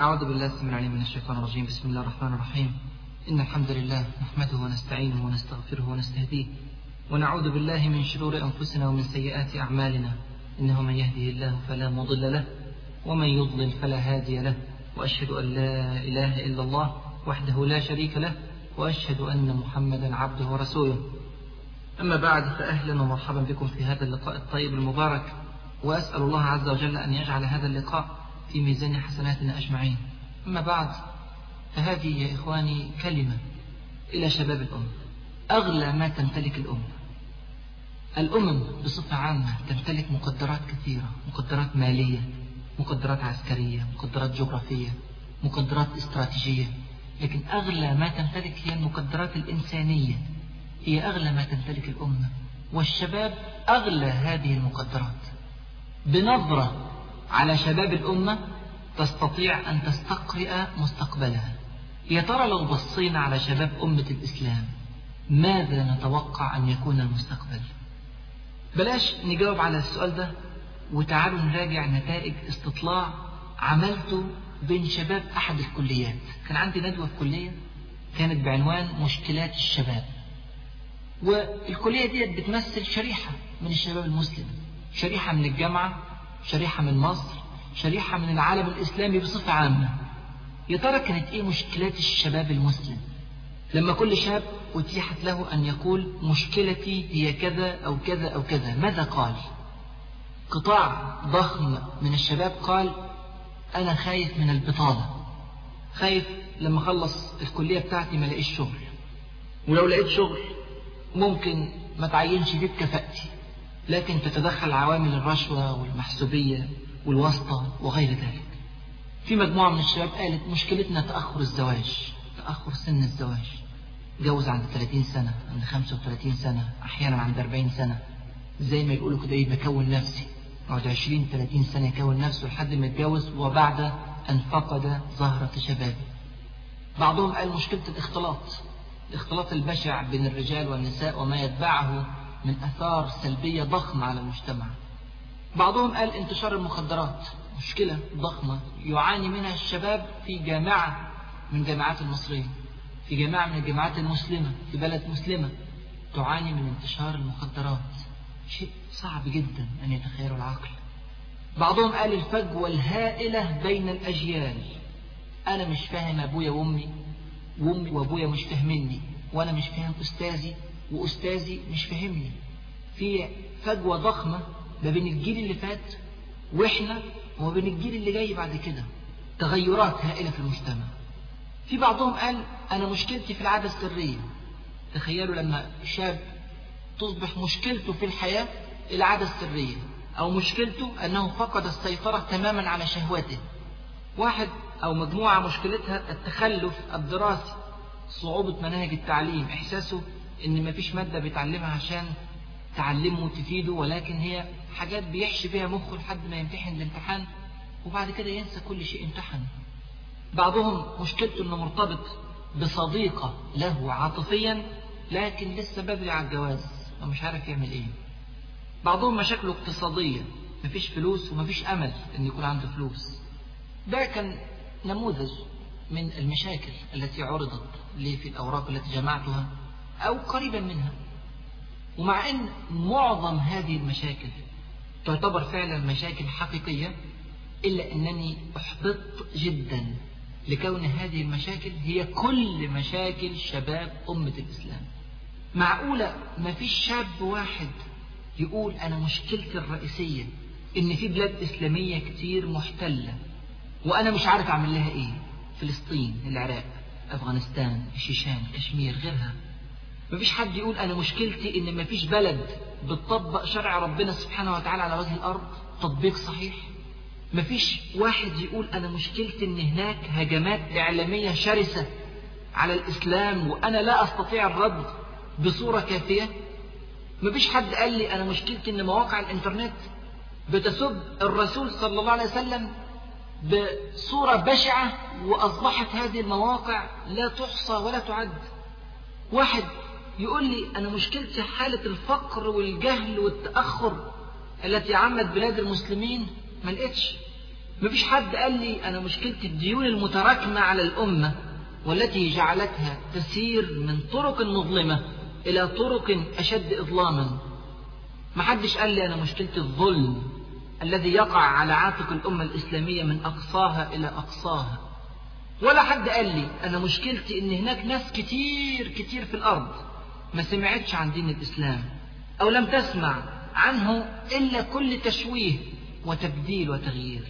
أعوذ بالله السميع العليم من الشيطان الرجيم. بسم الله الرحمن الرحيم. إن الحمد لله نحمده ونستعينه ونستغفره ونستهديه ونعوذ بالله من شرور أنفسنا ومن سيئات أعمالنا. إنه من يهده الله فلا مضل له ومن يضلل فلا هادي له. وأشهد أن لا إله إلا الله وحده لا شريك له وأشهد أن محمدا عبده ورسوله. أما بعد فأهلا ومرحبا بكم في هذا اللقاء الطيب المبارك. وأسأل الله عز وجل أن يجعل هذا اللقاء في ميزان حسناتنا أجمعين. أما بعد فهذه يا إخواني كلمة إلى شباب الأمة أغلى ما تمتلك الأمة الأمم بصفة عامة تمتلك مقدرات كثيرة مقدرات مالية مقدرات عسكرية مقدرات جغرافية مقدرات استراتيجية. لكن أغلى ما تمتلك هي المقدرات الإنسانية. هي أغلى ما تمتلك الأمة والشباب أغلى هذه المقدرات. بنظرة على شباب الأمة تستطيع أن تستقرئ مستقبلها. يا ترى لو بصينا على شباب أمة الإسلام ماذا نتوقع أن يكون المستقبل؟ بلاش نجاوب على السؤال ده وتعالوا نراجع نتائج استطلاع عملته بين شباب أحد الكليات. كان عندي ندوة في كلية كانت بعنوان مشكلات الشباب. والكلية دي بتمثل شريحة من الشباب المسلم شريحة من الجامعة شريحة من مصر شريحة من العالم الإسلامي بصفة عامة. يا ترى كانت إيه مشكلات الشباب المسلم؟ لما كل شاب أتيحت له أن يقول مشكلتي هي كذا أو كذا أو كذا ماذا قال؟ قطاع ضخم من الشباب قال أنا خايف من البطالة. خايف لما أخلص الكلية بتاعتي ما لاقيش شغل. ولو لقيت شغل ممكن ما تعينش فيه بكفاءتي لكن تتدخل عوامل الرشوة والمحسوبية والواسطة وغير ذلك. في مجموعة من الشباب قالت مشكلتنا تأخر الزواج تأخر سن الزواج. جوز عند 30 سنة عند 35 سنة أحيانا عند 40 سنة. زي ما يقولوا كده إيه بكون نفسي. يقعد 20 30 سنة يكون نفسه لحد ما يتجوز وبعد أن فقد زهرة شبابه. بعضهم قال مشكلة الاختلاط الاختلاط البشع بين الرجال والنساء وما يتبعه من أثار سلبية ضخمة على المجتمع. بعضهم قال انتشار المخدرات. مشكلة ضخمة. يعاني منها الشباب في جامعة من جامعات المصرية. في جامعة من الجامعات المسلمة. في بلد مسلمة. تعاني من انتشار المخدرات. شيء صعب جدا أن يتخيله العقل. بعضهم قال الفجوة الهائلة بين الأجيال. أنا مش فاهم أبويا وأمي. وأمي وأبويا مش فاهميني. وأنا مش فاهم أستاذي. وأستاذي مش فاهمني. في فجوة ضخمة ما بين الجيل اللي فات وإحنا وما بين الجيل اللي جاي بعد كده. تغيرات هائلة في المجتمع. في بعضهم قال أنا مشكلتي في العادة السرية. تخيلوا لما شاب تصبح مشكلته في الحياة العادة السرية أو مشكلته أنه فقد السيطرة تماما على شهواته. واحد أو مجموعة مشكلتها التخلف الدراسي صعوبة مناهج التعليم إحساسه إن مفيش مادة بيتعلمها عشان تعلمه وتفيده ولكن هي حاجات بيحشي بيها مخه لحد ما يمتحن الامتحان وبعد كده ينسى كل شيء امتحن بعضهم مشكلته إنه مرتبط بصديقة له عاطفيا لكن لسه بدري على الجواز ومش عارف يعمل إيه. بعضهم مشاكله اقتصادية مفيش فلوس ومفيش أمل إن يكون عنده فلوس. ده كان نموذج من المشاكل التي عرضت لي في الأوراق التي جمعتها. أو قريبا منها. ومع أن معظم هذه المشاكل تعتبر فعلا مشاكل حقيقية إلا أنني أحبطت جدا لكون هذه المشاكل هي كل مشاكل شباب أمة الإسلام. معقولة ما فيش شاب واحد يقول أنا مشكلتي الرئيسية إن في بلاد إسلامية كتير محتلة وأنا مش عارف أعمل لها إيه؟ فلسطين العراق أفغانستان الشيشان كشمير غيرها. مفيش حد يقول أنا مشكلتي إن مفيش بلد بتطبق شرع ربنا سبحانه وتعالى على وجه الأرض تطبيق صحيح. مفيش واحد يقول أنا مشكلتي إن هناك هجمات إعلامية شرسة على الإسلام وأنا لا أستطيع الرد بصورة كافية. مفيش حد قال لي أنا مشكلتي إن مواقع الإنترنت بتسب الرسول صلى الله عليه وسلم بصورة بشعة وأصبحت هذه المواقع لا تحصى ولا تعد. واحد يقول لي أنا مشكلتي حالة الفقر والجهل والتأخر التي عمت بلاد المسلمين ما لقيتش. مفيش حد قال لي أنا مشكلة الديون المتراكمة على الأمة والتي جعلتها تسير من طرق مظلمة إلى طرق أشد إظلاما. ما حدش قال لي أنا مشكلة الظلم الذي يقع على عاتق الأمة الإسلامية من أقصاها إلى أقصاها. ولا حد قال لي أنا مشكلتي إن هناك ناس كتير كتير في الأرض. ما سمعتش عن دين الإسلام أو لم تسمع عنه إلا كل تشويه وتبديل وتغيير.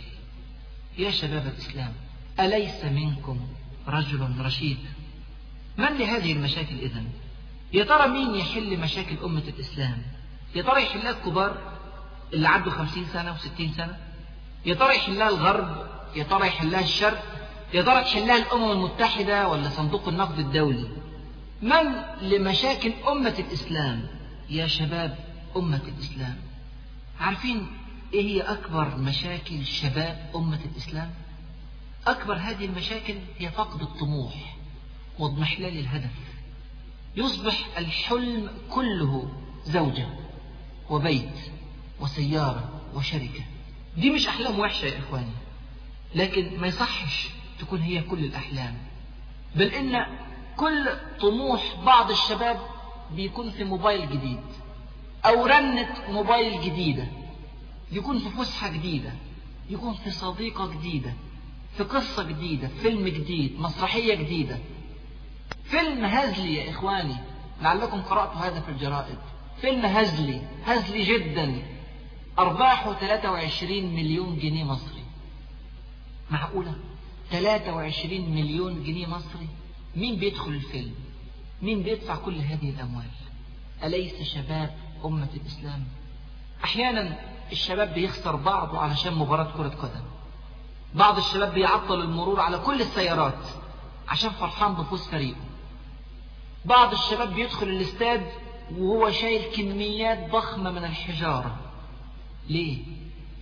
يا شباب الإسلام أليس منكم رجل رشيد؟ من لهذه المشاكل إذن؟ يا ترى مين يحل مشاكل أمة الإسلام؟ يا ترى يحلها الكبار اللي عدوا خمسين سنة وستين سنة؟ يا ترى يحلها الغرب؟ يا ترى يحلها الشرق؟ يا ترى تحلها الأمم المتحدة ولا صندوق النقد الدولي؟ من لمشاكل أمة الإسلام؟ يا شباب أمة الإسلام. عارفين إيه هي أكبر مشاكل شباب أمة الإسلام؟ أكبر هذه المشاكل هي فقد الطموح واضمحلال الهدف. يصبح الحلم كله زوجة وبيت وسيارة وشركة. دي مش أحلام وحشة يا إخواني لكن ما يصحش تكون هي كل الأحلام. بل إن كل طموح بعض الشباب بيكون في موبايل جديد أو رنة موبايل جديدة. يكون في فسحة جديدة يكون في صديقة جديدة في قصة جديدة فيلم جديد مسرحية جديدة. فيلم هزلي يا إخواني لعلكم قرأتوا هذا في الجرائد. فيلم هزلي هزلي جدا. أرباحه 23 مليون جنيه مصري. معقولة؟ 23 مليون جنيه مصري؟ مين بيدخل الفيلم؟ مين بيدفع كل هذه الأموال؟ أليس شباب أمة الإسلام؟ أحيانا الشباب بيخسر بعضه علشان مباراة كرة قدم. بعض الشباب بيعطل المرور على كل السيارات عشان فرحان بفوز فريقه. بعض الشباب بيدخل الاستاد وهو شايل كميات ضخمة من الحجارة. ليه؟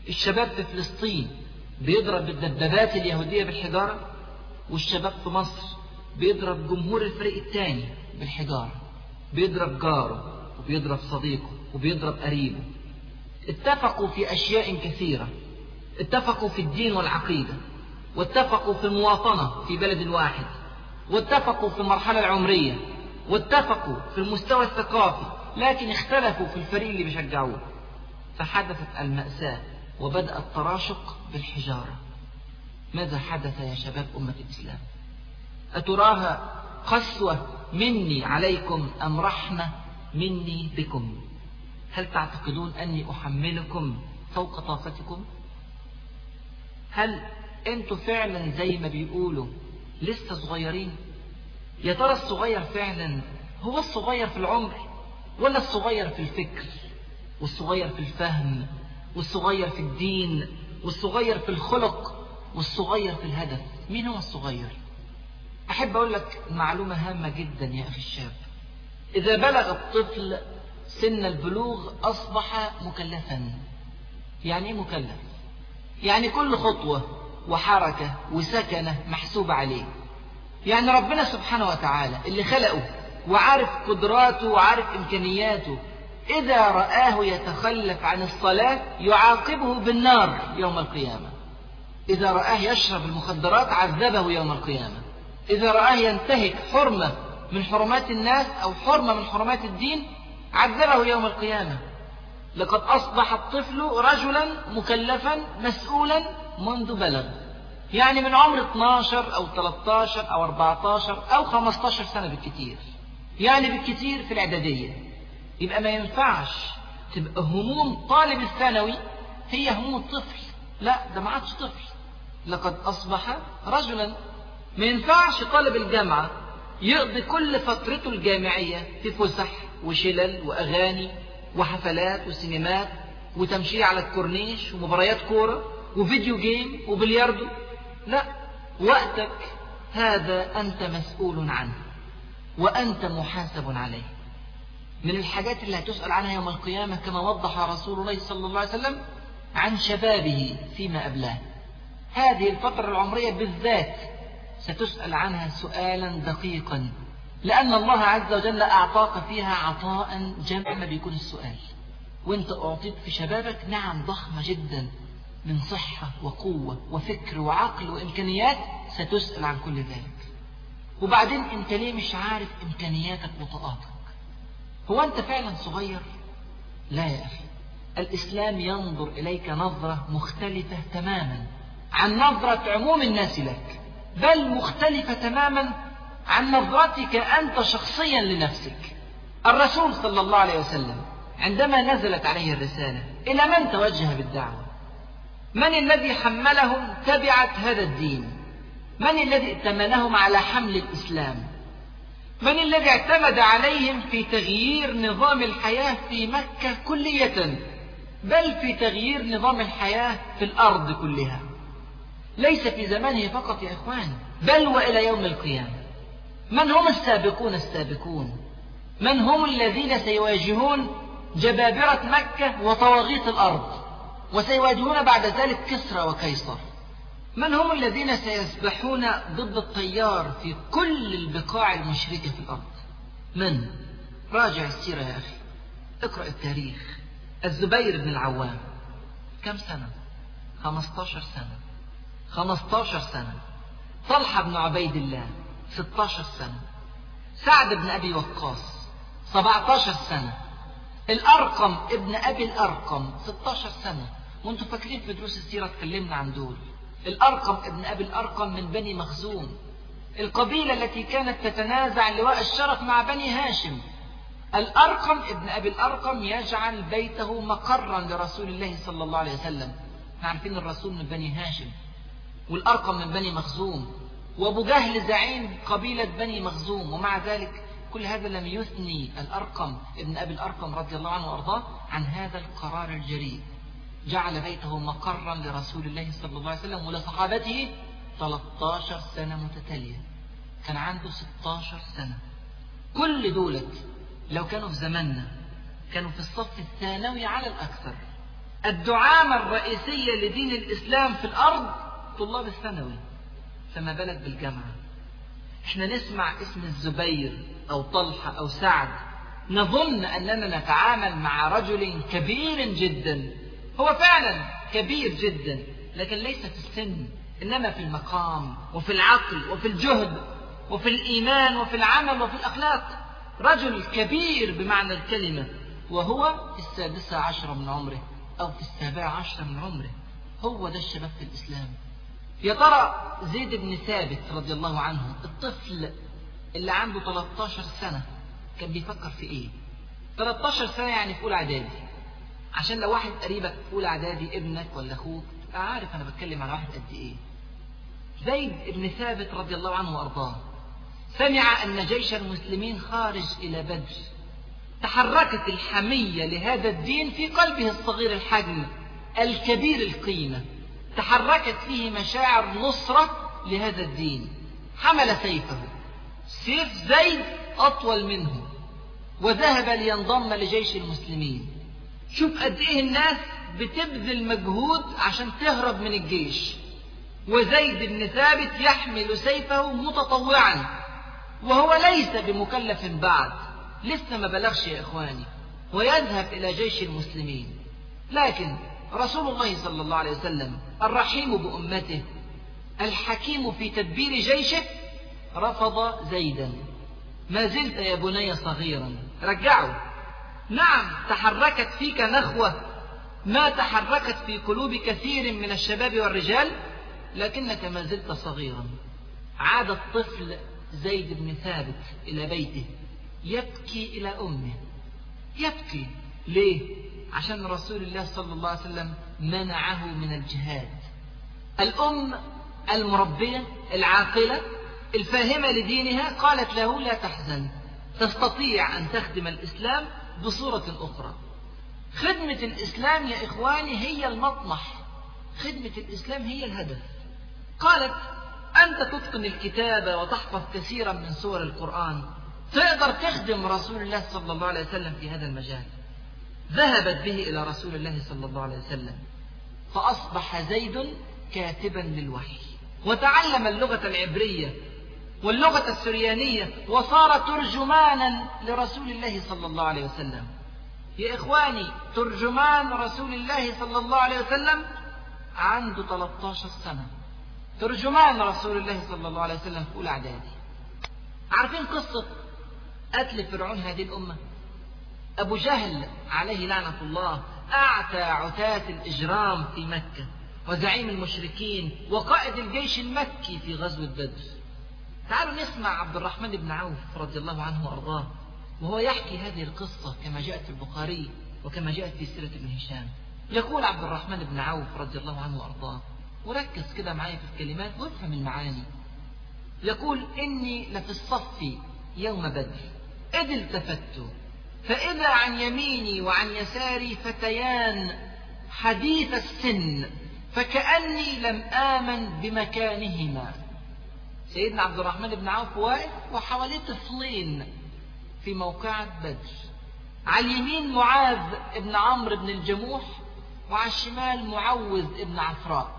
الشباب في فلسطين بيضرب الدبابات اليهودية بالحجارة والشباب في مصر بيضرب جمهور الفريق الثاني بالحجارة بيضرب جاره وبيضرب صديقه وبيضرب قريبه. اتفقوا في أشياء كثيرة اتفقوا في الدين والعقيدة واتفقوا في المواطنة في بلد واحد واتفقوا في المرحلة العمرية واتفقوا في المستوى الثقافي لكن اختلفوا في الفريق اللي بيشجعوه. فحدثت المأساة وبدأ التراشق بالحجارة. ماذا حدث يا شباب أمة الإسلام؟ أتراها قسوة مني عليكم أم رحمة مني بكم؟ هل تعتقدون أني أحملكم فوق طاقتكم؟ هل أنتوا فعلا زي ما بيقولوا لسه صغيرين؟ يا ترى الصغير فعلا هو الصغير في العمر ولا الصغير في الفكر؟ والصغير في الفهم والصغير في الدين والصغير في الخلق والصغير في الهدف. مين هو الصغير؟ أحب أقول لك معلومة هامة جدا يا أخي الشاب. إذا بلغ الطفل سن البلوغ أصبح مكلفا. يعني إيه مكلف؟ يعني كل خطوة وحركة وسكنة محسوبة عليه. يعني ربنا سبحانه وتعالى اللي خلقه وعارف قدراته وعارف إمكانياته إذا رآه يتخلف عن الصلاة يعاقبه بالنار يوم القيامة. إذا رآه يشرب المخدرات عذبه يوم القيامة. إذا رآه ينتهك حرمة من حرمات الناس أو حرمة من حرمات الدين عذبه يوم القيامة. لقد أصبح الطفل رجلا مكلفا مسؤولا منذ بلغ. يعني من عمر 12 أو 13 أو 14 أو 15 سنة بالكثير. يعني بالكثير في الإعدادية. يبقى ما ينفعش تبقى هموم طالب الثانوي هي هموم الطفل. لا ده ما عادش طفل. لقد أصبح رجلا ما ينفعش طالب الجامعة يقضي كل فترته الجامعية في فسح وشلل وأغاني وحفلات وسينمات وتمشي على الكورنيش ومباريات كورة وفيديو جيم وبلياردو. لا وقتك هذا أنت مسؤول عنه وأنت محاسب عليه. من الحاجات اللي هتسأل عنها يوم القيامة كما وضح رسول الله صلى الله عليه وسلم عن شبابه فيما أبلاه. هذه الفترة العمرية بالذات ستسأل عنها سؤالا دقيقا لأن الله عز وجل أعطاك فيها عطاء جمع ما بيكون السؤال. وانت أعطيت في شبابك نعم ضخمة جدا. من صحة وقوة وفكر وعقل وإمكانيات ستسأل عن كل ذلك. وبعدين أنت ليه مش عارف إمكانياتك وطاقاتك. هو أنت فعلا صغير؟ لا يا أخي. الإسلام ينظر إليك نظرة مختلفة تماما عن نظرة عموم الناس لك. بل مختلفة تماما عن نظرتك أنت شخصيا لنفسك. الرسول صلى الله عليه وسلم عندما نزلت عليه الرسالة إلى من توجه بالدعوة؟ من الذي حملهم تبعة هذا الدين؟ من الذي ائتمنهم على حمل الإسلام؟ من الذي اعتمد عليهم في تغيير نظام الحياة في مكة كلية بل في تغيير نظام الحياة في الأرض كلها؟ ليس في زمانه فقط يا إخوان بل وإلى يوم القيامة. من هم السابقون السابقون؟ من هم الذين سيواجهون جبابرة مكة وطواغيت الأرض وسيواجهون بعد ذلك كسرى وكيصر من هم الذين سيسبحون ضد التيار في كل البقاع المشركة في الأرض؟ من؟ راجع السيرة يا أخي اقرأ التاريخ. الزبير بن العوام. كم سنة؟ 15 سنة. 15 سنة. طلحة بن عبيد الله 16 سنة. سعد بن أبي وقاص 17 سنة. الأرقم ابن أبي الأرقم 16 سنة. وأنتم فاكرين في دروس السيرة اتكلمنا عن دول. الأرقم ابن أبي الأرقم من بني مخزوم. القبيلة التي كانت تتنازع لواء الشرف مع بني هاشم. الأرقم ابن أبي الأرقم يجعل بيته مقرا لرسول الله صلى الله عليه وسلم. عارفين الرسول من بني هاشم. والأرقم من بني مخزوم وأبو جهل زعيم قبيلة بني مخزوم ومع ذلك كل هذا لم يثني الأرقم ابن أبي الأرقم رضي الله عنه وأرضاه عن هذا القرار الجريء جعل بيته مقرا لرسول الله صلى الله عليه وسلم ولصحابته 13 سنة متتالية. كان عنده 16 سنة. كل دولت لو كانوا في زماننا كانوا في الصف الثانوي على الأكثر الدعامة الرئيسية لدين الإسلام في الأرض طلاب الثانوي فما بالك بالجامعة؟ إحنا نسمع اسم الزبير أو طلحة أو سعد. نظن أننا نتعامل مع رجل كبير جدا. هو فعلا كبير جدا لكن ليس في السن إنما في المقام وفي العقل وفي الجهد وفي الإيمان وفي العمل وفي الأخلاق. رجل كبير بمعنى الكلمة وهو في السادسة عشرة من عمره أو في السابعة عشرة من عمره. هو ده الشباب في الإسلام. يا ترى زيد بن ثابت رضي الله عنه الطفل اللي عنده 13 سنة كان بيفكر في إيه؟ 13 سنة يعني في أولى إعدادي. عشان لو واحد قريبك في أولى إعدادي ابنك ولا أخوك تبقى عارف أنا بتكلم على واحد قد إيه. زيد بن ثابت رضي الله عنه وأرضاه. سمع أن جيش المسلمين خارج إلى بدر. تحركت الحمية لهذا الدين في قلبه الصغير الحجم الكبير القيمة. تحركت فيه مشاعر نصرة لهذا الدين. حمل سيفه. سيف زيد أطول منه. وذهب لينضم لجيش المسلمين. شوف قد إيه الناس بتبذل مجهود عشان تهرب من الجيش. وزيد بن ثابت يحمل سيفه متطوعا. وهو ليس بمكلف بعد. لسه ما بلغش يا إخواني. ويذهب إلى جيش المسلمين. لكن رسول الله صلى الله عليه وسلم الرحيم بأمته الحكيم في تدبير جيشه رفض زيدا. ما زلت يا بني صغيرا. رجعه. نعم تحركت فيك نخوة. ما تحركت في قلوب كثير من الشباب والرجال لكنك ما زلت صغيرا. عاد الطفل زيد بن ثابت إلى بيته يبكي إلى أمه. يبكي. ليه؟ عشان رسول الله صلى الله عليه وسلم منعه من الجهاد. الأم المربية العاقلة الفاهمة لدينها قالت له لا تحزن تستطيع أن تخدم الإسلام بصورة أخرى. خدمة الإسلام يا إخواني هي المطمح خدمة الإسلام هي الهدف. قالت أنت تتقن الكتابة وتحفظ كثيرا من سور القرآن تقدر تخدم رسول الله صلى الله عليه وسلم في هذا المجال. ذهبت به إلى رسول الله صلى الله عليه وسلم فأصبح زيد كاتبا للوحي وتعلم اللغة العبرية واللغة السريانية وصار ترجمانا لرسول الله صلى الله عليه وسلم. يا إخواني ترجمان رسول الله صلى الله عليه وسلم عنده 13 سنة. ترجمان رسول الله صلى الله عليه وسلم في أولى إعدادي. عارفين قصة قتل فرعون هذه الأمة؟ أبو جهل عليه لعنة الله أعتى عتاة الإجرام في مكة وزعيم المشركين وقائد الجيش المكي في غزوة بدر تعالوا نسمع عبد الرحمن بن عوف رضي الله عنه وأرضاه وهو يحكي هذه القصة كما جاءت في البخاري وكما جاءت في سيرة ابن هشام. يقول عبد الرحمن بن عوف رضي الله عنه وأرضاه وركز كده معايا في الكلمات وافهم المعاني. يقول إني لفي الصف يوم بدر إذ التفت فإذا عن يميني وعن يساري فتيان حديث السن فكأني لم آمن بمكانهما. سيدنا عبد الرحمن بن عوف واقف وحواليه طفلين في موقعة بدر. على اليمين معاذ بن عمرو بن الجموح وعلى الشمال معوذ بن عفراء.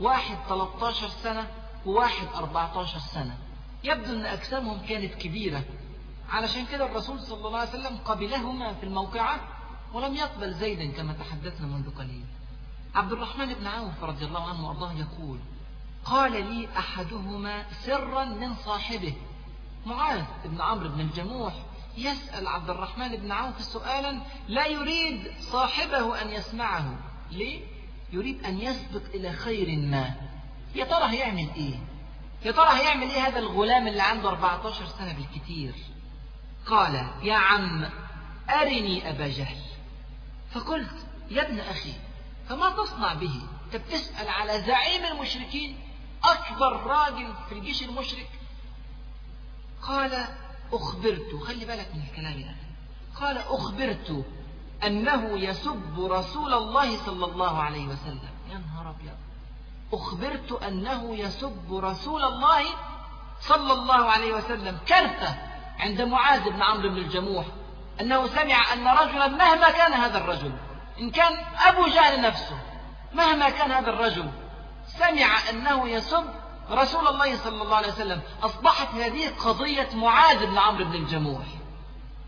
واحد 13 سنة وواحد 14 سنة. يبدو أن أجسامهم كانت كبيرة. علشان كده الرسول صلى الله عليه وسلم قبلهما في الموقعة ولم يقبل زيدا كما تحدثنا منذ قليل. عبد الرحمن بن عوف رضي الله عنه وأرضاه يقول قال لي أحدهما سرا من صاحبه. معاذ بن عمرو بن الجموح يسأل عبد الرحمن بن عوف سؤالا لا يريد صاحبه أن يسمعه. ليه؟ يريد أن يسبق إلى خير ما. يا ترى هيعمل إيه؟ يا ترى هيعمل إيه هذا الغلام اللي عنده 14 سنة بالكثير قال يا عم أرني أبا جهل. فقلت يا ابن أخي فما تصنع به؟ أنت بتسأل على زعيم المشركين أكبر راجل في الجيش المشرك. قال أخبرت. خلي بالك من الكلام ده. قال أخبرت أنه يسب رسول الله صلى الله عليه وسلم. يا نهار أبيض. أخبرت أنه يسب رسول الله صلى الله عليه وسلم كرثة عند معاذ بن عمرو بن الجموح أنه سمع أن رجلا مهما كان هذا الرجل إن كان أبو جهل نفسه مهما كان هذا الرجل سمع أنه يسب رسول الله صلى الله عليه وسلم. أصبحت هذه قضية معاذ بن عمرو بن الجموح.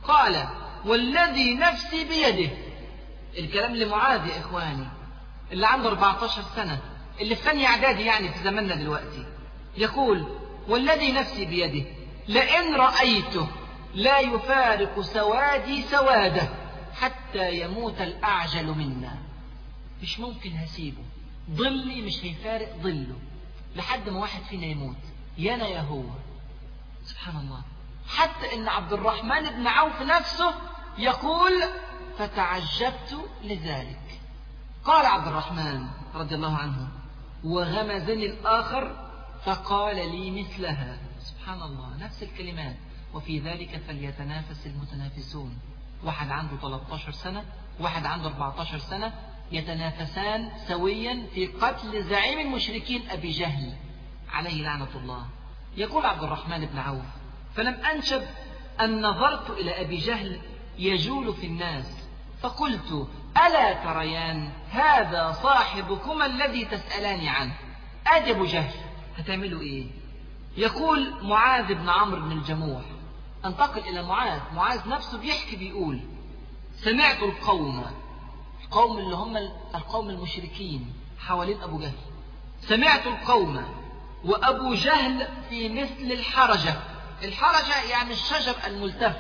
قال والذي نفسي بيده. الكلام لمعاذ يا إخواني اللي عنده 14 سنة اللي في ثانية إعدادي يعني في زماننا دلوقتي يقول والذي نفسي بيده. لئن رأيته لا يفارق سوادي سواده حتى يموت الأعجل منا. مش ممكن هسيبه. ظلي مش هيفارق ظله. لحد ما واحد فينا يموت. يا أنا يا هو. سبحان الله. حتى إن عبد الرحمن بن عوف نفسه يقول فتعجبت لذلك. قال عبد الرحمن رضي الله عنه وغمزني الآخر فقال لي مثلها. سبحان الله نفس الكلمات. وفي ذلك فليتنافس المتنافسون. واحد عنده 13 سنة واحد عنده 14 سنة يتنافسان سويا في قتل زعيم المشركين أبي جهل عليه لعنة الله. يقول عبد الرحمن بن عوف فلم أنشب أن نظرت إلى أبي جهل يجول في الناس فقلت ألا تريان هذا صاحبكما الذي تسألان عنه؟ أدي أبو جهل هتعملوا إيه؟ يقول معاذ بن عمرو بن الجموح. أنتقل إلى معاذ. معاذ نفسه بيحكي بيقول سمعت القوم القوم اللي هم القوم المشركين حوالين أبو جهل. سمعت القوم وأبو جهل في مثل الحرجة. الحرجة يعني الشجر الملتف.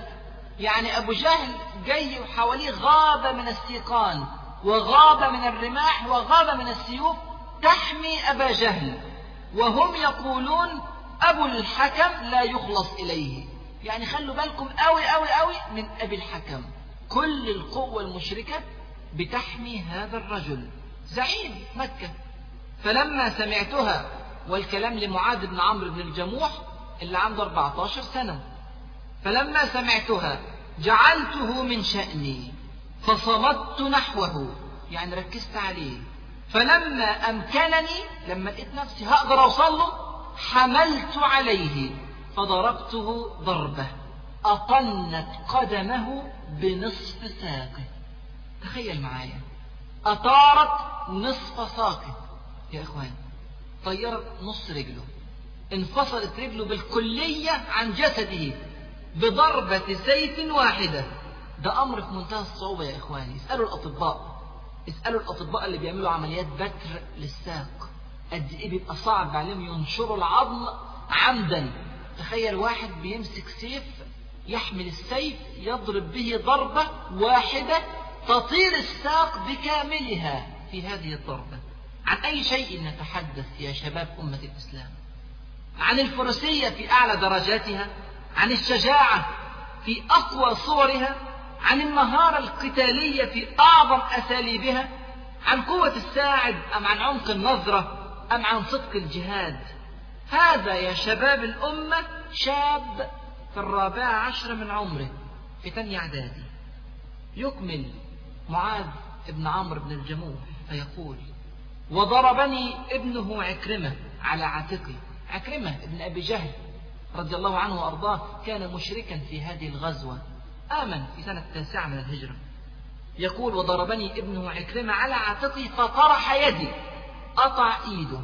يعني أبو جهل جاي وحواليه غابة من السيقان وغابة من الرماح وغابة من السيوف تحمي أبا جهل. وهم يقولون أبو الحكم لا يخلص إليه. يعني خلوا بالكم قوي قوي قوي من أبي الحكم. كل القوة المشركة بتحمي هذا الرجل. زعيم مكة. فلما سمعتها والكلام لمعاذ بن عمرو بن الجموح اللي عنده 14 سنة. فلما سمعتها جعلته من شأني فصمت نحوه. يعني ركزت عليه. فلما أمكنني لما لقيت نفسي هقدر أوصل له حملت عليه فضربته ضربة أطنت قدمه بنصف ساقه. تخيل معايا أطارت نصف ساقه. يا إخوان طيرت نص رجله انفصلت رجله بالكلية عن جسده بضربة سيف واحدة. ده أمر في منتهى الصعوبة يا إخواني اسألوا الأطباء اسألوا الأطباء اللي بيعملوا عمليات بتر للساق. قد إيه بيبقى صعب عليهم ينشروا العظم عمدا. تخيل واحد بيمسك سيف يحمل السيف يضرب به ضربة واحدة تطير الساق بكاملها في هذه الضربة. عن أي شيء نتحدث يا شباب أمة الإسلام؟ عن الفروسية في أعلى درجاتها؟ عن الشجاعة في أقوى صورها؟ عن المهارة القتالية في أعظم أساليبها؟ عن قوة الساعد أم عن عمق النظرة؟ أم عن صدق الجهاد؟ هذا يا شباب الأمة شاب في الرابعة عشر من عمره في ثانية إعدادي. يكمل معاذ ابن عمرو بن الجموح فيقول وضربني ابنه عكرمة على عاتقي. عكرمة ابن أبي جهل رضي الله عنه وأرضاه كان مشركا في هذه الغزوة آمن في سنة التاسعة من الهجرة. يقول وضربني ابنه عكرمة على عاتقي فطرح يدي. قطع إيده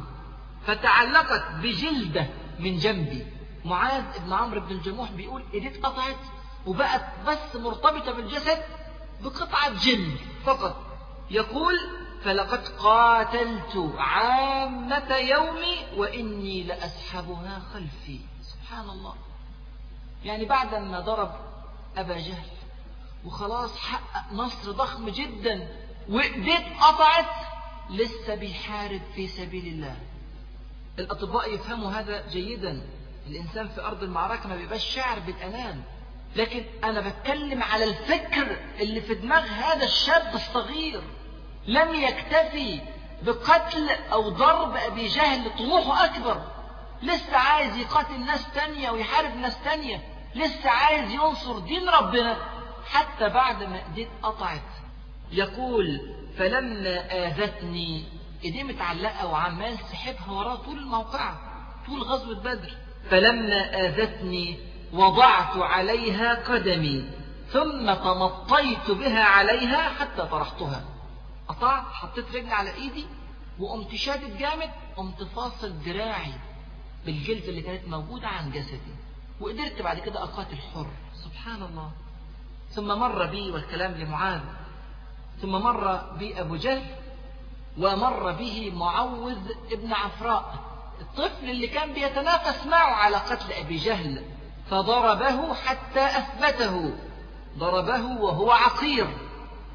فتعلقت بجلدة من جنبي. معاذ ابن عمرو بن الجموح بيقول ايديه اتقطعت؟ وبقت بس مرتبطة بالجسد بقطعة جلد فقط. يقول فلقد قاتلت عامة يومي وإني لأسحبها خلفي. سبحان الله. يعني بعد ما ضرب أبا جهل وخلاص حقق نصر ضخم جدا وإيديه قطعت لسه بيحارب في سبيل الله. الأطباء يفهموا هذا جيدا. الإنسان في أرض المعركة ما بيبقاش شاعر بالأمان لكن أنا بتكلم على الفكر اللي في دماغ هذا الشاب الصغير. لم يكتفي بقتل أو ضرب أبي جهل طموحه أكبر. لسه عايز يقاتل ناس تانية ويحارب ناس تانية. لسه عايز ينصر دين ربنا. حتى بعد ما ايديه قطعت. يقول فلما آذتني ايديه متعلقة وعمال سحبها وراه طول الموقعة طول غزوة بدر. فلما آذتني وضعت عليها قدمي ثم تمطيت بها عليها حتى طرحتها. قطعت حطيت رجلي على إيدي وقمت شادد جامد قمت فاصل دراعي بالجلد اللي كانت موجودة عن جسدي وقدرت بعد كده أقاتل حر. سبحان الله. ثم مر بي والكلام لمعاذ. ثم مر بي أبو جهل ومر به معوذ ابن عفراء. الطفل اللي كان بيتنافس معه على قتل أبي جهل فضربه حتى أثبته. ضربه وهو عقير.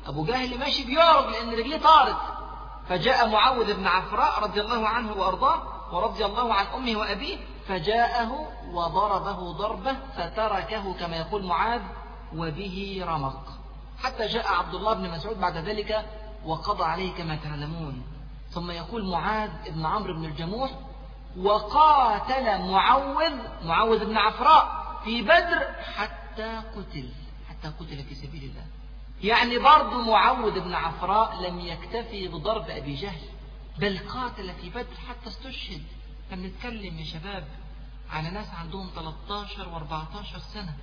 أبو جهل ماشي بيعرض لأن رجليه طارت. فجاء معوذ بن عفراء رضي الله عنه وأرضاه ورضي الله عن أمه وأبيه فجاءه وضربه ضربة فتركه كما يقول معاذ وبه رمق. حتى جاء عبد الله بن مسعود بعد ذلك وقضى عليه كما تعلمون. ثم يقول معاذ بن عمرو بن الجموح وقاتل معوذ معوذ بن عفراء في بدر حتى قتل حتى قتل في سبيل الله. يعني برضه معوذ بن عفراء لم يكتفي بضرب أبي جهل بل قاتل في بدر حتى استشهد. فبنتكلم يا شباب على ناس عندهم 13 و14 سنة.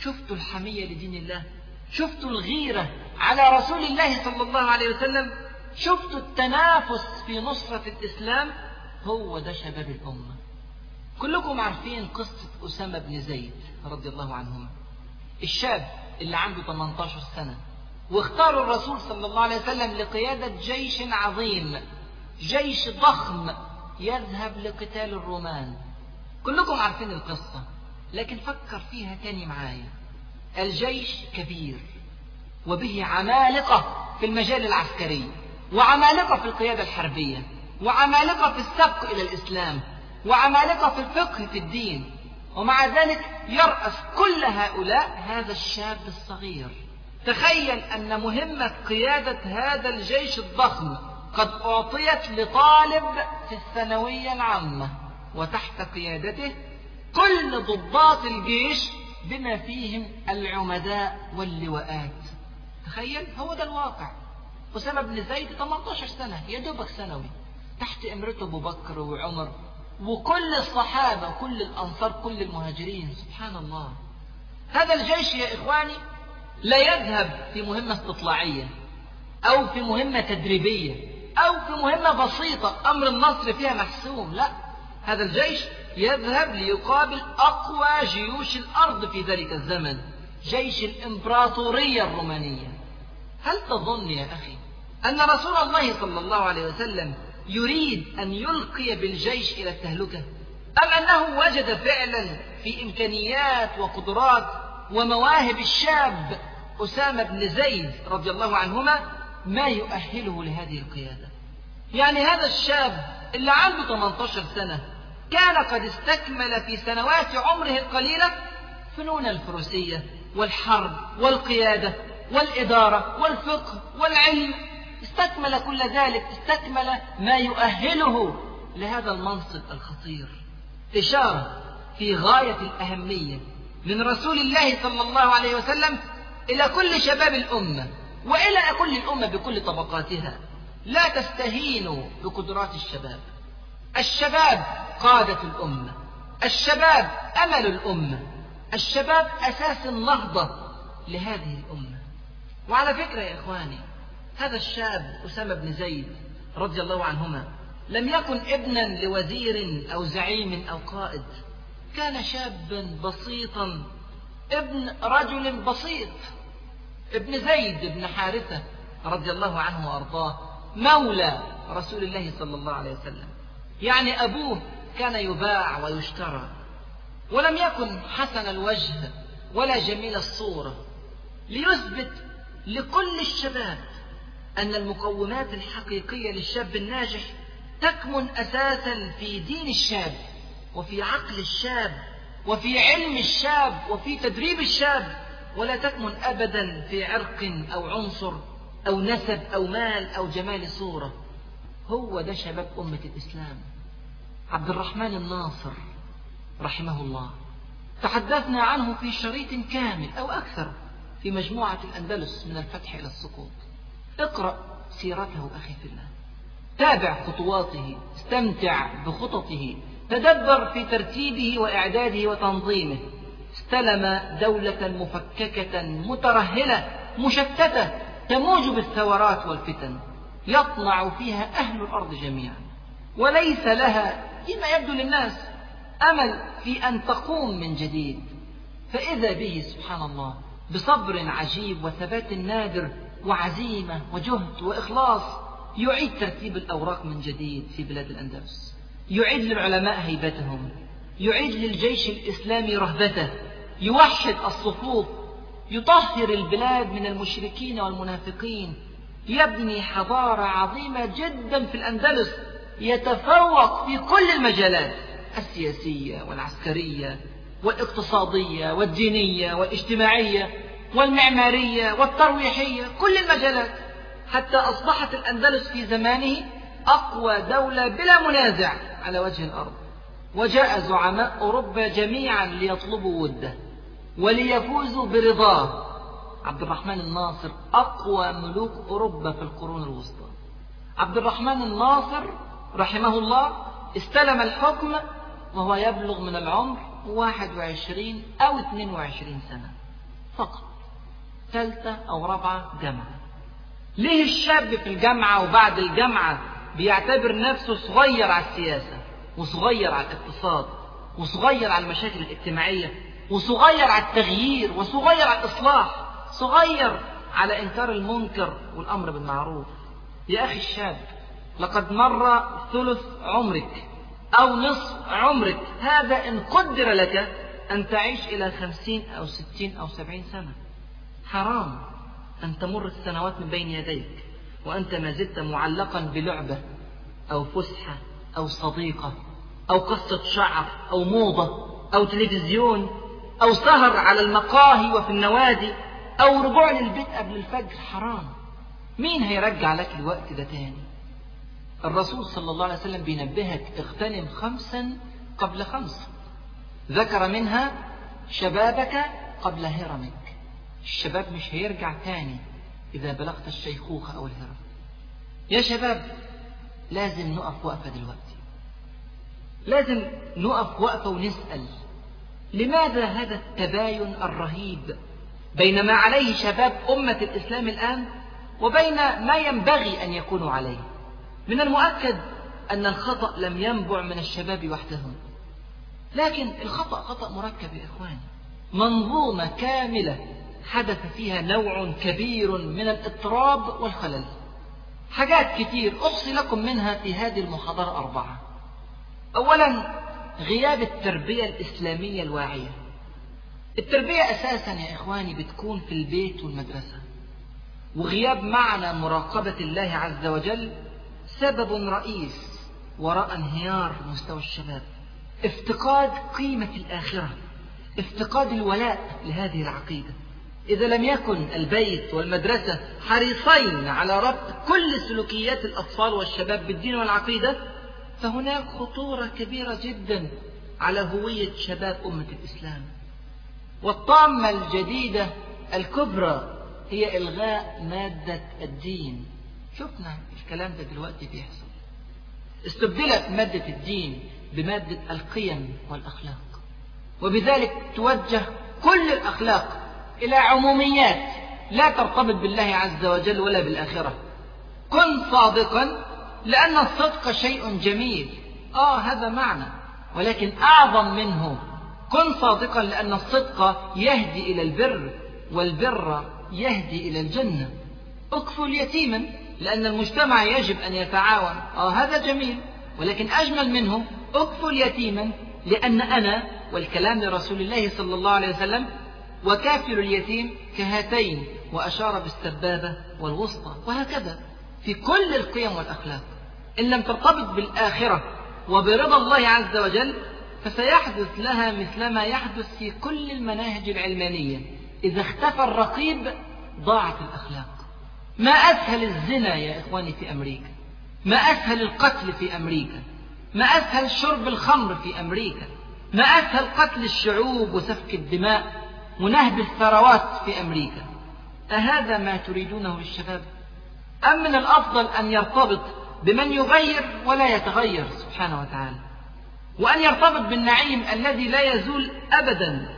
شفتوا الحمية لدين الله؟ شفتوا الغيرة على رسول الله صلى الله عليه وسلم شفتوا التنافس في نصرة الإسلام هو ده شباب الأمة. كلكم عارفين قصة أسامة بن زيد رضي الله عنهما. الشاب اللي عنده 18 سنة واختاروا الرسول صلى الله عليه وسلم لقيادة جيش عظيم جيش ضخم يذهب لقتال الرومان. كلكم عارفين القصة لكن فكر فيها تاني معايا. الجيش كبير وبه عمالقة في المجال العسكري وعمالقة في القيادة الحربية وعمالقة في السبق إلى الإسلام وعمالقة في الفقه في الدين ومع ذلك يرأس كل هؤلاء هذا الشاب الصغير. تخيل أن مهمة قيادة هذا الجيش الضخم قد أعطيت لطالب في الثانوية العامة وتحت قيادته كل ضباط الجيش بما فيهم العمداء واللواءات. تخيل هو ده الواقع. أسامة بن زيد 18 سنة يا دوبك ثانوي. تحت إمرته أبو بكر وعمر وكل الصحابة كل الأنصار كل المهاجرين. سبحان الله. هذا الجيش يا إخواني لا يذهب في مهمة استطلاعية أو في مهمة تدريبية أو في مهمة بسيطة. أمر النصر فيها محسوم. لا هذا الجيش يذهب ليقابل أقوى جيوش الأرض في ذلك الزمن جيش الإمبراطورية الرومانية. هل تظن يا أخي أن رسول الله صلى الله عليه وسلم يريد أن يلقي بالجيش إلى التهلكة؟ أم أنه وجد فعلا في إمكانيات وقدرات ومواهب الشاب أسامة بن زيد رضي الله عنهما ما يؤهله لهذه القيادة؟ يعني هذا الشاب اللي عنده 18 سنة كان قد استكمل في سنوات عمره القليلة فنون الفروسية والحرب والقيادة والإدارة والفقه والعلم. استكمل كل ذلك استكمل ما يؤهله لهذا المنصب الخطير. إشارة في غاية الأهمية من رسول الله صلى الله عليه وسلم إلى كل شباب الأمة وإلى كل الأمة بكل طبقاتها. لا تستهينوا بقدرات الشباب. الشباب قادة الأمة. الشباب أمل الأمة. الشباب أساس النهضة لهذه الأمة. وعلى فكرة يا إخواني هذا الشاب أسامة بن زيد رضي الله عنهما لم يكن ابنا لوزير أو زعيم أو قائد. كان شابا بسيطا ابن رجل بسيط. ابن زيد بن حارثة رضي الله عنه وأرضاه مولى رسول الله صلى الله عليه وسلم. يعني أبوه كان يباع ويشترى ولم يكن حسن الوجه ولا جميل الصورة. ليثبت لكل الشباب أن المقومات الحقيقية للشاب الناجح تكمن أساسا في دين الشاب وفي عقل الشاب وفي علم الشاب وفي تدريب الشاب ولا تكمن أبدا في عرق أو عنصر أو نسب أو مال أو جمال صورة. هو ده شباب أمة الإسلام. عبد الرحمن الناصر رحمه الله. تحدثنا عنه في شريط كامل أو أكثر في مجموعة الأندلس من الفتح إلى السقوط. اقرأ سيرته أخي في الله. تابع خطواته استمتع بخططه تدبر في ترتيبه وإعداده وتنظيمه. استلم دولة مفككة مترهلة مشتتة تموج بالثورات والفتن. يطمع فيها أهل الأرض جميعا. وليس لها فيما يبدو للناس أمل في أن تقوم من جديد. فإذا به سبحان الله بصبر عجيب وثبات نادر وعزيمة وجهد وإخلاص يعيد ترتيب الأوراق من جديد في بلاد الأندلس. يعيد للعلماء هيبتهم. يعيد للجيش الإسلامي رهبته. يوحد الصفوف. يطهر البلاد من المشركين والمنافقين. يبني حضارة عظيمة جدا في الأندلس يتفوق في كل المجالات السياسية والعسكرية والاقتصادية والدينية والاجتماعية والمعمارية والترويحية كل المجالات. حتى أصبحت الأندلس في زمانه أقوى دولة بلا منازع على وجه الأرض. وجاء زعماء أوروبا جميعا ليطلبوا وده وليفوزوا برضاه. عبد الرحمن الناصر أقوى ملوك أوروبا في القرون الوسطى. عبد الرحمن الناصر رحمه الله استلم الحكم وهو يبلغ من العمر 21 أو 22 سنة فقط ثالثة أو رابعة جامعة. ليه الشاب في الجامعة وبعد الجامعة بيعتبر نفسه صغير على السياسة وصغير على الاقتصاد وصغير على المشاكل الاجتماعية وصغير على التغيير وصغير على الإصلاح؟ صغير على إنكار المنكر والأمر بالمعروف. يا أخي الشاب لقد مر ثلث عمرك أو نصف عمرك. هذا إن قدر لك أن تعيش إلى خمسين أو ستين أو سبعين سنة. حرام أن تمر السنوات من بين يديك وأنت ما زلت معلقا بلعبة أو فسحة أو صديقة أو قصة شعر أو موضة أو تلفزيون أو سهر على المقاهي وفي النوادي. أو رجوع للبيت قبل الفجر حرام. مين هيرجع لك الوقت ده تاني؟ الرسول صلى الله عليه وسلم بينبهك اغتنم خمسا قبل خمس ذكر منها شبابك قبل هرمك. الشباب مش هيرجع تاني إذا بلغت الشيخوخة أو الهرم. يا شباب لازم نقف وقفة دلوقتي. لازم نقف وقفة ونسأل. لماذا هذا التباين الرهيب بين ما عليه شباب أمة الإسلام الآن وبين ما ينبغي أن يكونوا عليه. من المؤكد أن الخطأ لم ينبع من الشباب وحدهم. لكن الخطأ خطأ مركب يا إخواني. منظومة كاملة حدث فيها نوع كبير من الاضطراب والخلل. حاجات كتير أحصي لكم منها في هذه المحاضرة أربعة. أولا غياب التربية الإسلامية الواعية. التربية أساسا يا إخواني بتكون في البيت والمدرسة. وغياب معنى مراقبة الله عز وجل سبب رئيس وراء انهيار مستوى الشباب. افتقاد قيمة الآخرة افتقاد الولاء لهذه العقيدة. إذا لم يكن البيت والمدرسة حريصين على ربط كل سلوكيات الأطفال والشباب بالدين والعقيدة فهناك خطورة كبيرة جدا على هوية شباب أمة الإسلام. والطامة الجديدة الكبرى هي إلغاء مادة الدين. شفنا الكلام ده دلوقتي بيحصل. استبدلت مادة الدين بمادة القيم والأخلاق وبذلك توجه كل الأخلاق إلى عموميات لا ترتبط بالله عز وجل ولا بالآخرة. كن صادقا لأن الصدق شيء جميل. آه هذا معنى ولكن أعظم منه كن صادقا لأن الصدق يهدي إلى البر والبر يهدي إلى الجنة. اكفل يتيما لأن المجتمع يجب أن يتعاون. آه هذا جميل. ولكن أجمل منه اكفل يتيما لأن أنا والكلام لرسول الله صلى الله عليه وسلم وكافل اليتيم كهاتين وأشار بالسبابة والوسطى وهكذا. في كل القيم والأخلاق. إن لم ترتبط بالآخرة وبرضا الله عز وجل فسيحدث لها مثل ما يحدث في كل المناهج العلمانية. إذا اختفى الرقيب ضاعت الأخلاق. ما أسهل الزنا يا إخواني في أمريكا؟ ما أسهل القتل في أمريكا؟ ما أسهل شرب الخمر في أمريكا؟ ما أسهل قتل الشعوب وسفك الدماء ونهب الثروات في أمريكا؟ أهذا ما تريدونه للشباب أم من الأفضل أن يرتبط بمن يغير ولا يتغير سبحانه وتعالى؟ وأن يرتبط بالنعيم الذي لا يزول أبدا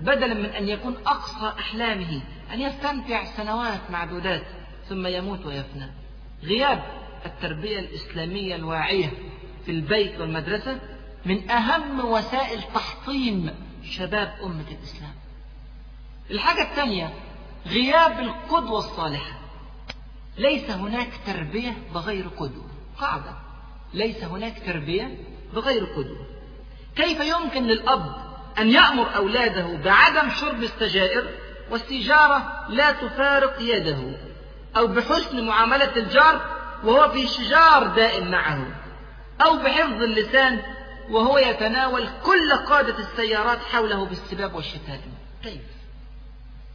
بدلا من أن يكون أقصى أحلامه أن يستمتع سنوات معدودات ثم يموت ويفنى. غياب التربية الإسلامية الواعية في البيت والمدرسة من أهم وسائل تحطيم شباب أمة الإسلام. الحاجة الثانية غياب القدوة الصالحة. ليس هناك تربية بغير قدوة. قاعدة. ليس هناك تربية بغير قدوة. كيف يمكن للأب أن يأمر أولاده بعدم شرب السجائر والسيجارة لا تفارق يده أو بحسن معاملة الجار وهو في شجار دائم معه أو بحفظ اللسان وهو يتناول كل قادة السيارات حوله بالسباب والشتائم كيف؟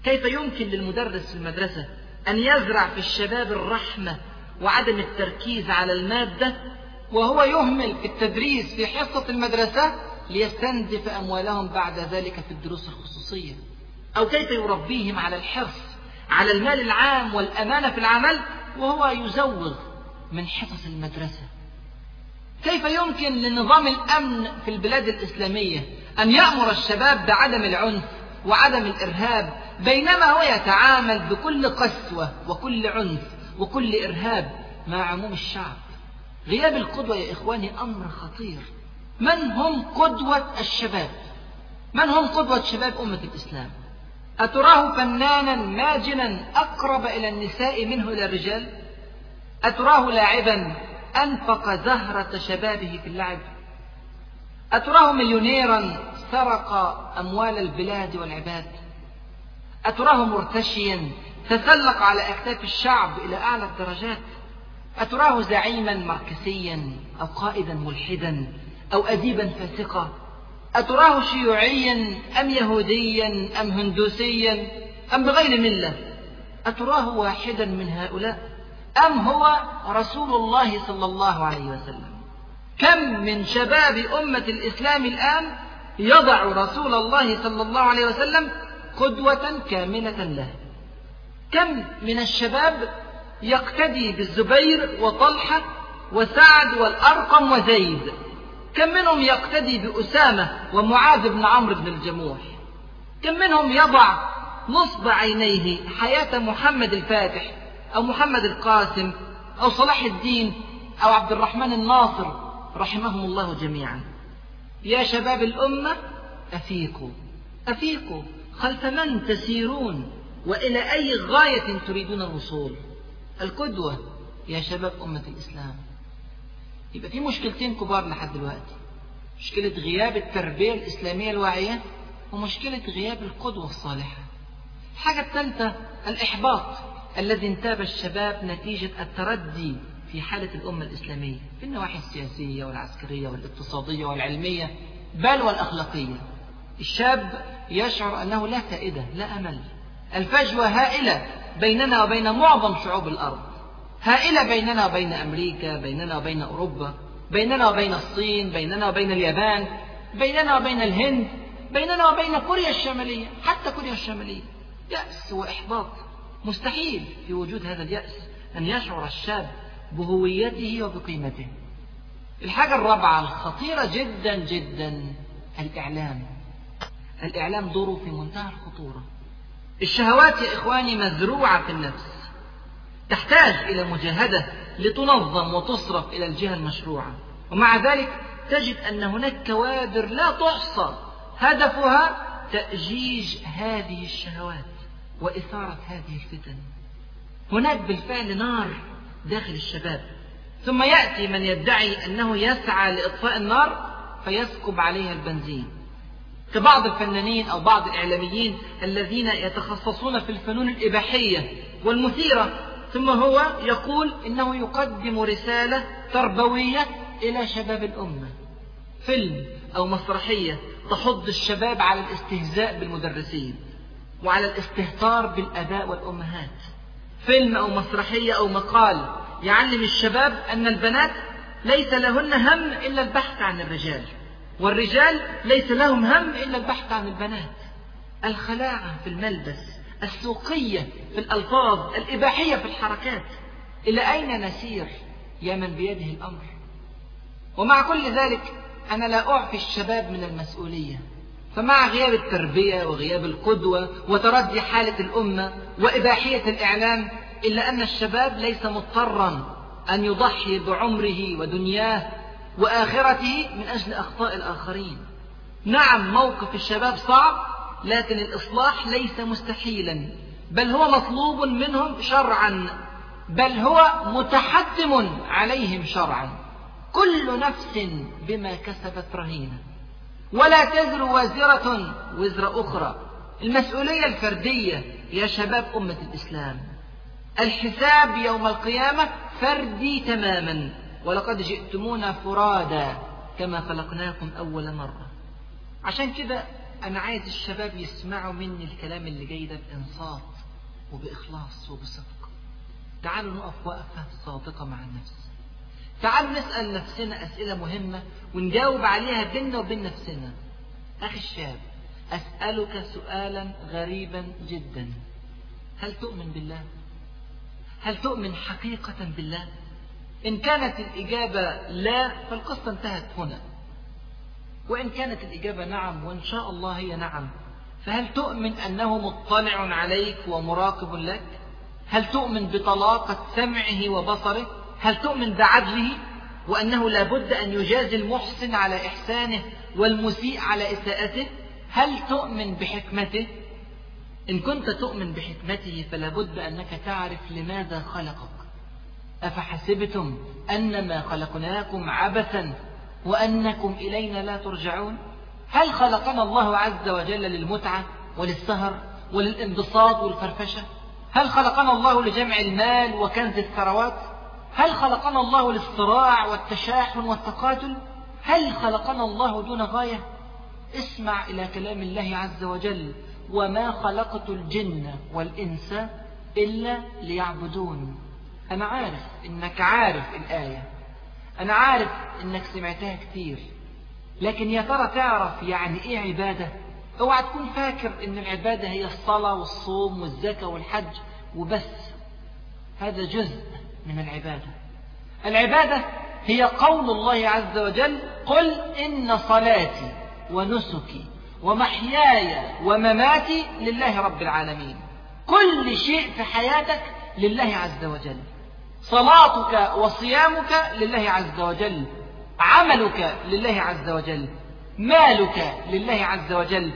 كيف يمكن للمدرس في المدرسة أن يزرع في الشباب الرحمة وعدم التركيز على المادة وهو يهمل في التدريس في حصة المدرسة ليستنزف أموالهم بعد ذلك في الدروس الخصوصية. أو كيف يربيهم على الحرص على المال العام والأمانة في العمل وهو يزوغ من حصص المدرسة. كيف يمكن لنظام الأمن في البلاد الإسلامية أن يأمر الشباب بعدم العنف وعدم الإرهاب بينما هو يتعامل بكل قسوة وكل عنف وكل إرهاب مع عموم الشعب؟ غياب القدوة يا إخواني أمر خطير. من هم قدوة الشباب؟ من هم قدوة شباب أمة الإسلام؟ أتراه فنانا ماجنا أقرب إلى النساء منه إلى الرجال؟ أتراه لاعبا أنفق زهرة شبابه في اللعب؟ أتراه مليونيرا سرق أموال البلاد والعباد؟ أتراه مرتشيا تسلق على أكتاف الشعب إلى أعلى الدرجات؟ أتراه زعيما مركزيا أو قائدا ملحدا أو أديبا فاسقا؟ أتراه شيوعيا أم يهوديا أم هندوسيا أم بغير ملة؟ أتراه واحدا من هؤلاء أم هو رسول الله صلى الله عليه وسلم؟ كم من شباب أمة الإسلام الآن يضع رسول الله صلى الله عليه وسلم قدوة كاملة له؟ كم من الشباب يقتدي بالزبير وطلحة وسعد والأرقم وزيد. كم منهم يقتدي بأسامة ومعاذ بن عمرو بن الجموح؟ كم منهم يضع نصب عينيه حياة محمد الفاتح أو محمد القاسم أو صلاح الدين أو عبد الرحمن الناصر رحمهم الله جميعا. يا شباب الأمة أفيقوا أفيقوا خلف من تسيرون؟ وإلى أي غاية تريدون الوصول؟ القدوة يا شباب أمة الإسلام. يبقى في مشكلتين كبار لحد دلوقتي. مشكلة غياب التربية الإسلامية الواعية ومشكلة غياب القدوة الصالحة. الحاجة الثالثة الإحباط الذي انتاب الشباب نتيجة التردي في حالة الأمة الإسلامية في النواحي السياسية والعسكرية والاقتصادية والعلمية بل والأخلاقية. الشاب يشعر أنه لا فائدة لا أمل. الفجوة هائلة بيننا وبين معظم شعوب الأرض. هائلة بيننا وبين أمريكا بيننا وبين أوروبا بيننا وبين الصين بيننا وبين اليابان بيننا وبين الهند بيننا وبين كوريا الشمالية حتى كوريا الشمالية. يأس وإحباط. مستحيل في وجود هذا اليأس أن يشعر الشاب بهويته وبقيمته. الحاجة الرابعة الخطيرة جدا جدا الإعلام. الإعلام دوره في منتهى الخطورة. الشهوات يا إخواني مزروعة في النفس تحتاج إلى مجاهدة لتنظم وتصرف إلى الجهة المشروعة. ومع ذلك تجد أن هناك كوادر لا تحصى هدفها تأجيج هذه الشهوات وإثارة هذه الفتن. هناك بالفعل نار داخل الشباب. ثم يأتي من يدعي أنه يسعى لإطفاء النار فيسكب عليها البنزين. كبعض الفنانين أو بعض الإعلاميين الذين يتخصصون في الفنون الإباحية والمثيرة ثم هو يقول إنه يقدم رسالة تربوية إلى شباب الأمة. فيلم أو مسرحية تحض الشباب على الاستهزاء بالمدرسين وعلى الاستهتار بالآباء والأمهات. فيلم أو مسرحية أو مقال يعلم الشباب أن البنات ليس لهن هم إلا البحث عن الرجال. والرجال ليس لهم هم إلا البحث عن البنات. الخلاعة في الملبس السوقية في الألفاظ الإباحية في الحركات. إلى أين نسير يا من بيده الأمر؟ ومع كل ذلك أنا لا أعفي الشباب من المسؤولية. فمع غياب التربية وغياب القدوة وتردي حالة الأمة وإباحية الإعلام إلا أن الشباب ليس مضطرا أن يضحي بعمره ودنياه وآخرته من أجل أخطاء الآخرين. نعم موقف الشباب صعب لكن الإصلاح ليس مستحيلا بل هو مطلوب منهم شرعا بل هو متحتم عليهم شرعا. كل نفس بما كسبت رهينة. ولا تزر وازرة وزر أخرى. المسؤولية الفردية يا شباب أمة الإسلام. الحساب يوم القيامة فردي تماما. ولقد جئتمونا فرادا كما خلقناكم أول مرة. عشان كده أنا عايز الشباب يسمعوا مني الكلام اللي جاي ده بإنصات وبإخلاص وبصدق. تعالوا نقف وقفة صادقة مع النفس. تعالوا نسأل نفسنا أسئلة مهمة ونجاوب عليها بيننا وبين نفسنا. أخي الشاب أسألك سؤالا غريبا جدا. هل تؤمن بالله؟ هل تؤمن حقيقة بالله؟ إن كانت الإجابة لا فالقصة انتهت هنا. وإن كانت الإجابة نعم وإن شاء الله هي نعم فهل تؤمن أنه مطلع عليك ومراقب لك؟ هل تؤمن بطلاقة سمعه وبصره؟ هل تؤمن بعدله؟ وأنه لا بد أن يجازي المحسن على إحسانه والمسيء على إساءته؟ هل تؤمن بحكمته؟ إن كنت تؤمن بحكمته فلا بد أنك تعرف لماذا خلقك أفحسبتم أنما خلقناكم عبثا وأنكم إلينا لا ترجعون؟ هل خلقنا الله عز وجل للمتعة وللسهر وللانبساط والفرفشة؟ هل خلقنا الله لجمع المال وكنز الثروات؟ هل خلقنا الله للصراع والتشاحن والتقاتل؟ هل خلقنا الله دون غاية؟ اسمع إلى كلام الله عز وجل وما خلقت الجن والإنس إلا ليعبدون. أنا عارف إنك عارف الآية. أنا عارف إنك سمعتها كتير لكن يا ترى تعرف يعني إيه عبادة؟ أوعى تكون فاكر إن العبادة هي الصلاة والصوم والزكاة والحج وبس. هذا جزء من العبادة. العبادة هي قول الله عز وجل قل إن صلاتي ونسكي ومحياي ومماتي لله رب العالمين. كل شيء في حياتك لله عز وجل. صلاتك وصيامك لله عز وجل عملك لله عز وجل مالك لله عز وجل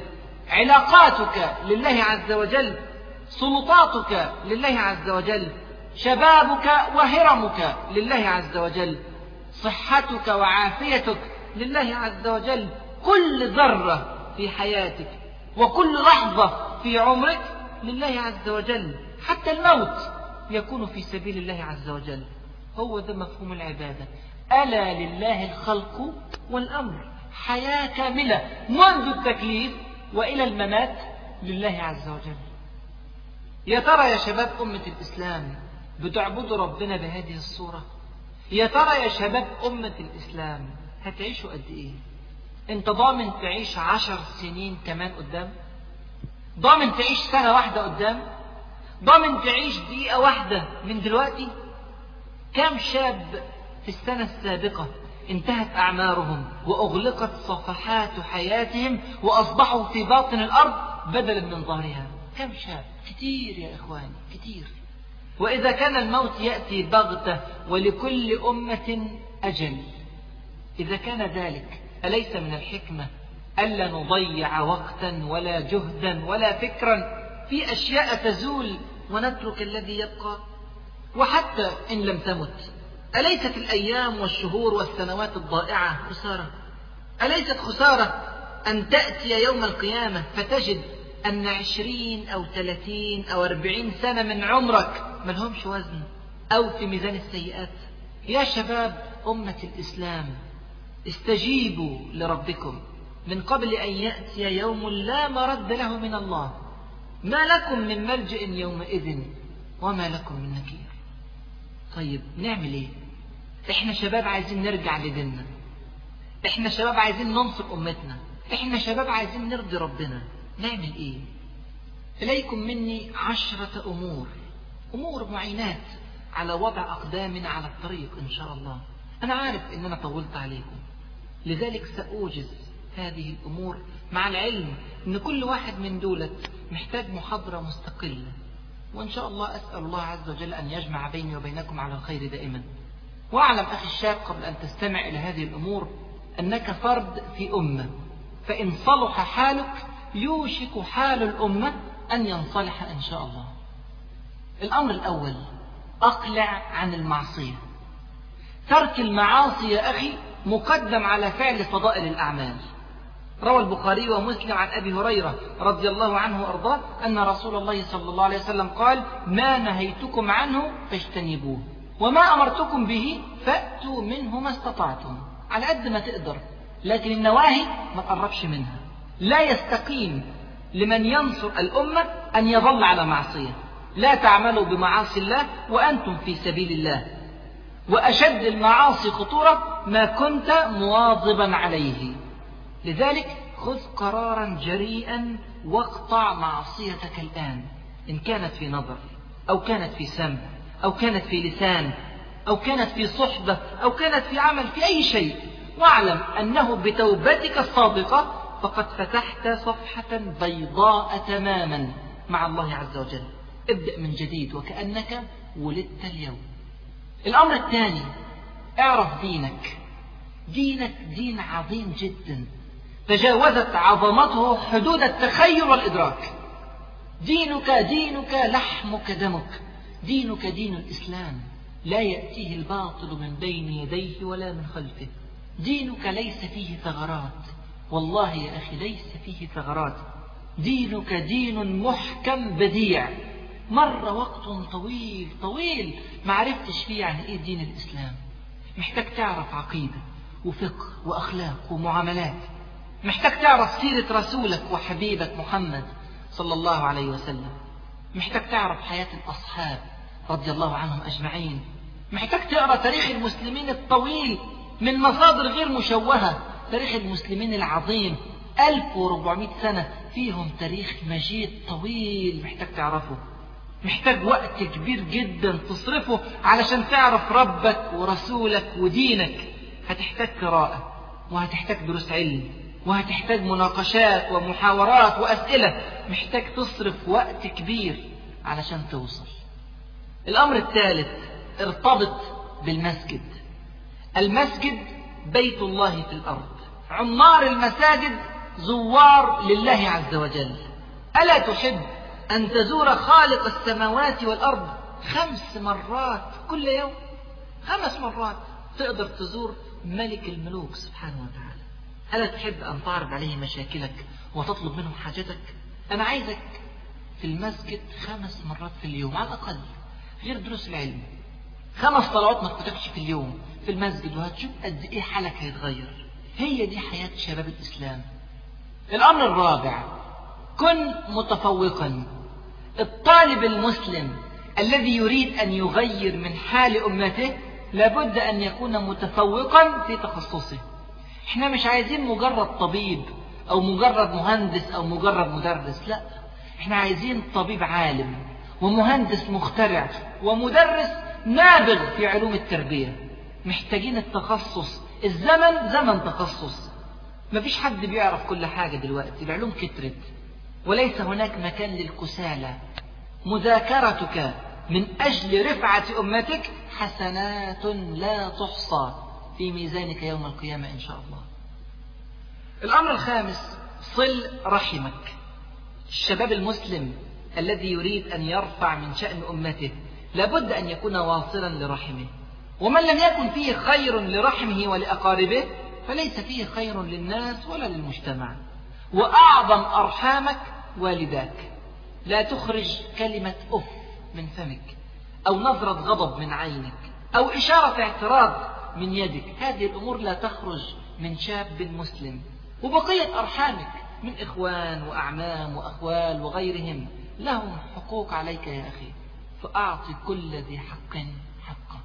علاقاتك لله عز وجل سلطاتك لله عز وجل شبابك وهرمك لله عز وجل صحتك وعافيتك لله عز وجل كل ذرة في حياتك وكل لحظة في عمرك لله عز وجل حتى الموت. يكون في سبيل الله عز وجل. هو ده مفهوم العبادة. ألا لله الخلق والأمر. حياة كاملة منذ التكليف وإلى الممات لله عز وجل. يا ترى يا شباب أمة الإسلام بتعبدوا ربنا بهذه الصورة؟ يا ترى يا شباب أمة الإسلام هتعيشوا قد إيه؟ أنت ضامن تعيش عشر سنين كمان قدام؟ ضامن تعيش سنة واحدة قدام؟ ضامن تعيش دقيقة واحدة من دلوقتي؟ كم شاب في السنة السابقة انتهت أعمارهم وأغلقت صفحات حياتهم وأصبحوا في باطن الأرض بدلا من ظهرها؟ كم شاب؟ كتير يا إخواني كتير. وإذا كان الموت يأتي بغتة ولكل أمة أجل. إذا كان ذلك أليس من الحكمة ألا نضيع وقتا ولا جهدا ولا فكرا؟ في أشياء تزول ونترك الذي يبقى وحتى إن لم تمت. أليست الأيام والشهور والسنوات الضائعة خسارة؟ أليست خسارة أن تأتي يوم القيامة فتجد أن عشرين أو ثلاثين أو أربعين سنة من عمرك ملهمش وزن؟ أو في ميزان السيئات؟ يا شباب أمة الإسلام استجيبوا لربكم من قبل أن يأتي يوم لا مرد له من الله. ما لكم من ملجأ يومئذ وما لكم من نكير. طيب نعمل إيه؟ إحنا شباب عايزين نرجع لديننا. إحنا شباب عايزين ننصر أمتنا. إحنا شباب عايزين نرضي ربنا. نعمل إيه؟ إليكم مني عشرة أمور. أمور معينات على وضع أقدامنا على الطريق إن شاء الله. أنا عارف إن أنا طولت عليكم. لذلك سأوجز هذه الأمور مع العلم إن كل واحد من دولت محتاج محاضرة مستقلة. وإن شاء الله أسأل الله عز وجل أن يجمع بيني وبينكم على الخير دائما. وأعلم أخي الشاب قبل أن تستمع إلى هذه الأمور أنك فرد في أمة. فإن صلح حالك يوشك حال الأمة أن ينصلح إن شاء الله. الأمر الأول أقلع عن المعصية. ترك المعاصي يا أخي مقدم على فعل فضائل الأعمال. روى البخاري ومسلم عن أبي هريرة رضي الله عنه وأرضاه أن رسول الله صلى الله عليه وسلم قال ما نهيتكم عنه فاجتنبوه وما أمرتكم به فأتوا منه ما استطعتم. على قد ما تقدر لكن النواهي ما تقربش منها. لا يستقيم لمن ينصر الأمة أن يظل على معصية. لا تعملوا بمعاصي الله وأنتم في سبيل الله وأشد المعاصي خطورة ما كنت مواظبا عليه. لذلك خذ قرارا جريئا واقطع معصيتك الآن إن كانت في نظر أو كانت في سمع أو كانت في لسان أو كانت في صحبة أو كانت في عمل في أي شيء. واعلم أنه بتوبتك الصادقة فقد فتحت صفحة بيضاء تماما مع الله عز وجل. ابدأ من جديد وكأنك ولدت اليوم. الأمر الثاني اعرف دينك. دينك دين عظيم جدا. تجاوزت عظمته حدود التخيل والإدراك. دينك دينك لحمك دمك. دينك دين الإسلام. لا يأتيه الباطل من بين يديه ولا من خلفه. دينك ليس فيه ثغرات. والله يا أخي ليس فيه ثغرات. دينك دين محكم بديع. مر وقت طويل طويل ما عرفتش فيه عن إيه دين الإسلام. محتاج تعرف عقيدة وفقه وأخلاق ومعاملات. محتاج تعرف سيرة رسولك وحبيبك محمد صلى الله عليه وسلم. محتاج تعرف حياة الأصحاب رضي الله عنهم أجمعين. محتاج تقرأ تاريخ المسلمين الطويل من مصادر غير مشوهة تاريخ المسلمين العظيم. 1400 سنة فيهم تاريخ مجيد طويل محتاج تعرفه. محتاج وقت كبير جدا تصرفه علشان تعرف ربك ورسولك ودينك. هتحتاج قراءة وهتحتاج دروس علم. وهتحتاج مناقشات ومحاورات وأسئلة. محتاج تصرف وقت كبير علشان توصل. الأمر الثالث ارتبط بالمسجد. المسجد بيت الله في الأرض. عمار المساجد زوار لله عز وجل. ألا تحب أن تزور خالق السماوات والأرض خمس مرات كل يوم؟ خمس مرات تقدر تزور ملك الملوك سبحانه وتعالى. ألا تحب أن تعرض عليه مشاكلك وتطلب منه حاجتك؟ أنا عايزك في المسجد خمس مرات في اليوم على الأقل غير دروس العلم. خمس صلوات ما تكتبش في اليوم. في المسجد وهتشوف قد إيه حالك هيتغير. هي دي حياة شباب الإسلام. الأمر الرابع كن متفوقا. الطالب المسلم الذي يريد أن يغير من حال أمته لابد أن يكون متفوقا في تخصصه. إحنا مش عايزين مجرد طبيب أو مجرد مهندس أو مجرد مدرس لا. إحنا عايزين طبيب عالم ومهندس مخترع ومدرس نابغ في علوم التربية. محتاجين التخصص الزمن زمن تخصص. مفيش حد بيعرف كل حاجة دلوقتي العلوم كترت. وليس هناك مكان للكسالى. مذاكرتك من أجل رفعة أمتك حسنات لا تحصى. في ميزانك يوم القيامة إن شاء الله. الأمر الخامس صل رحمك. الشباب المسلم الذي يريد أن يرفع من شأن أمته لابد أن يكون واصلا لرحمه. ومن لم يكن فيه خير لرحمه ولأقاربه فليس فيه خير للناس ولا للمجتمع. وأعظم أرحامك والداك. لا تخرج كلمة أف من فمك أو نظرة غضب من عينك أو إشارة اعتراض من يدك. هذه الأمور لا تخرج من شاب مسلم. وبقية أرحامك من إخوان وأعمام وأخوال وغيرهم لهم حقوق عليك يا أخي. فأعطي كل ذي حق حقه.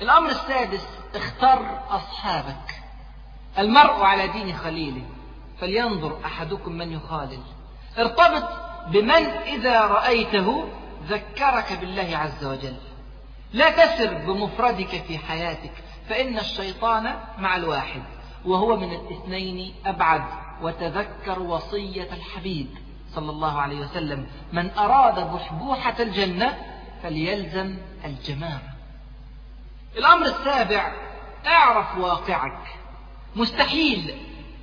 الأمر السادس اختر أصحابك. المرء على دين خليله. فلينظر أحدكم من يخالل ارتبط بمن إذا رأيته ذكرك بالله عز وجل. لا تسر بمفردك في حياتك. فإن الشيطان مع الواحد وهو من الاثنين أبعد وتذكر وصية الحبيب صلى الله عليه وسلم. من أراد بحبوحة الجنة فليلزم الجماعة الأمر السابع اعرف واقعك. مستحيل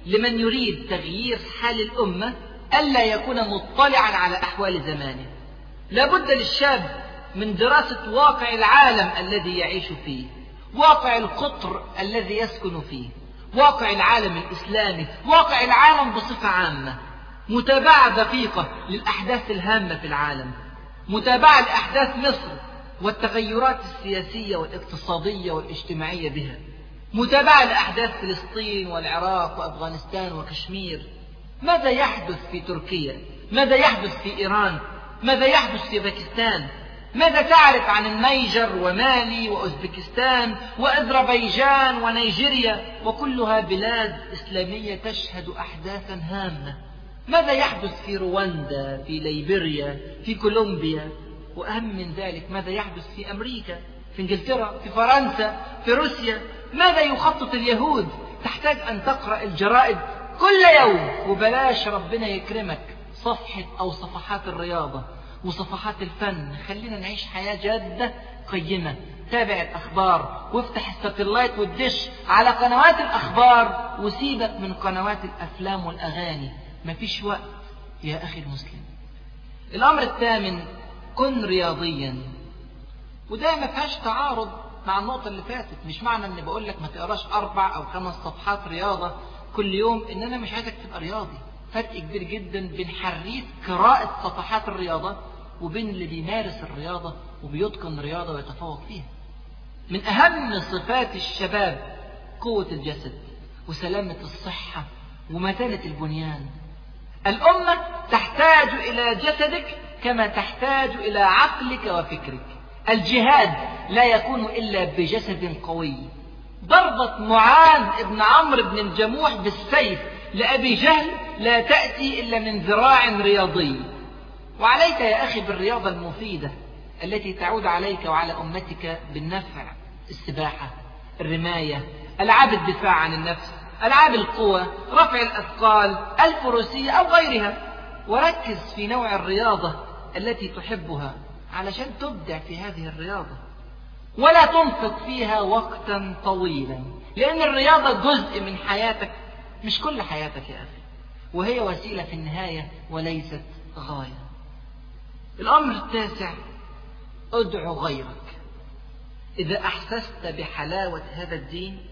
لمن يريد تغيير حال الأمة ألا يكون مطلعا على أحوال زمانه. لابد للشاب من دراسة واقع العالم الذي يعيش فيه. واقع القطر الذي يسكن فيه واقع العالم الإسلامي واقع العالم بصفة عامة. متابعة دقيقة للأحداث الهامة في العالم. متابعة لأحداث مصر والتغيرات السياسية والاقتصادية والاجتماعية بها. متابعة لأحداث فلسطين والعراق وأفغانستان وكشمير. ماذا يحدث في تركيا؟ ماذا يحدث في إيران؟ ماذا يحدث في باكستان؟ ماذا تعرف عن النيجر ومالي وأوزبكستان وأذربيجان ونيجيريا؟ وكلها بلاد إسلامية تشهد أحداثا هامة. ماذا يحدث في رواندا في ليبيريا في كولومبيا؟ وأهم من ذلك ماذا يحدث في أمريكا في إنجلترا في فرنسا في روسيا؟ ماذا يخطط اليهود؟ تحتاج أن تقرأ الجرائد كل يوم. وبلاش ربنا يكرمك صفحة أو صفحات الرياضة. وصفحات الفن. خلينا نعيش حياة جادة قيمة. تابع الأخبار. وافتح الساتلايت والدش على قنوات الأخبار. وسيبك من قنوات الأفلام والأغاني. مفيش وقت يا أخي المسلم. الأمر الثامن كن رياضيا. وده ما فيهاش تعارض مع النقطة اللي فاتت. مش معنى ان بقول لك ما تقراش أربع أو خمس صفحات رياضة كل يوم. ان أنا مش عايزك تبقى رياضي. فرق كبير جدا بين حريف قراءة صفحات الرياضة وبين اللي بيمارس الرياضة وبيتقن رياضة ويتفوق فيها. من أهم صفات الشباب قوة الجسد وسلامة الصحة ومتانة البنيان. الأمة تحتاج إلى جسدك كما تحتاج إلى عقلك وفكرك. الجهاد لا يكون إلا بجسد قوي. ضربة معاذ بن عمرو بن الجموح بالسيف لأبي جهل لا تأتي إلا من ذراع رياضي. وعليك يا أخي بالرياضة المفيدة التي تعود عليك وعلى أمتك بالنفع السباحة الرماية ألعاب الدفاع عن النفس ألعاب القوى رفع الأثقال الفروسية أو غيرها. وركز في نوع الرياضة التي تحبها علشان تبدع في هذه الرياضة. ولا تنفق فيها وقتا طويلا لأن الرياضة جزء من حياتك مش كل حياتك يا أخي. وهي وسيلة في النهاية وليست غاية. الأمر التاسع أدع غيرك. إذا أحسست بحلاوة هذا الدين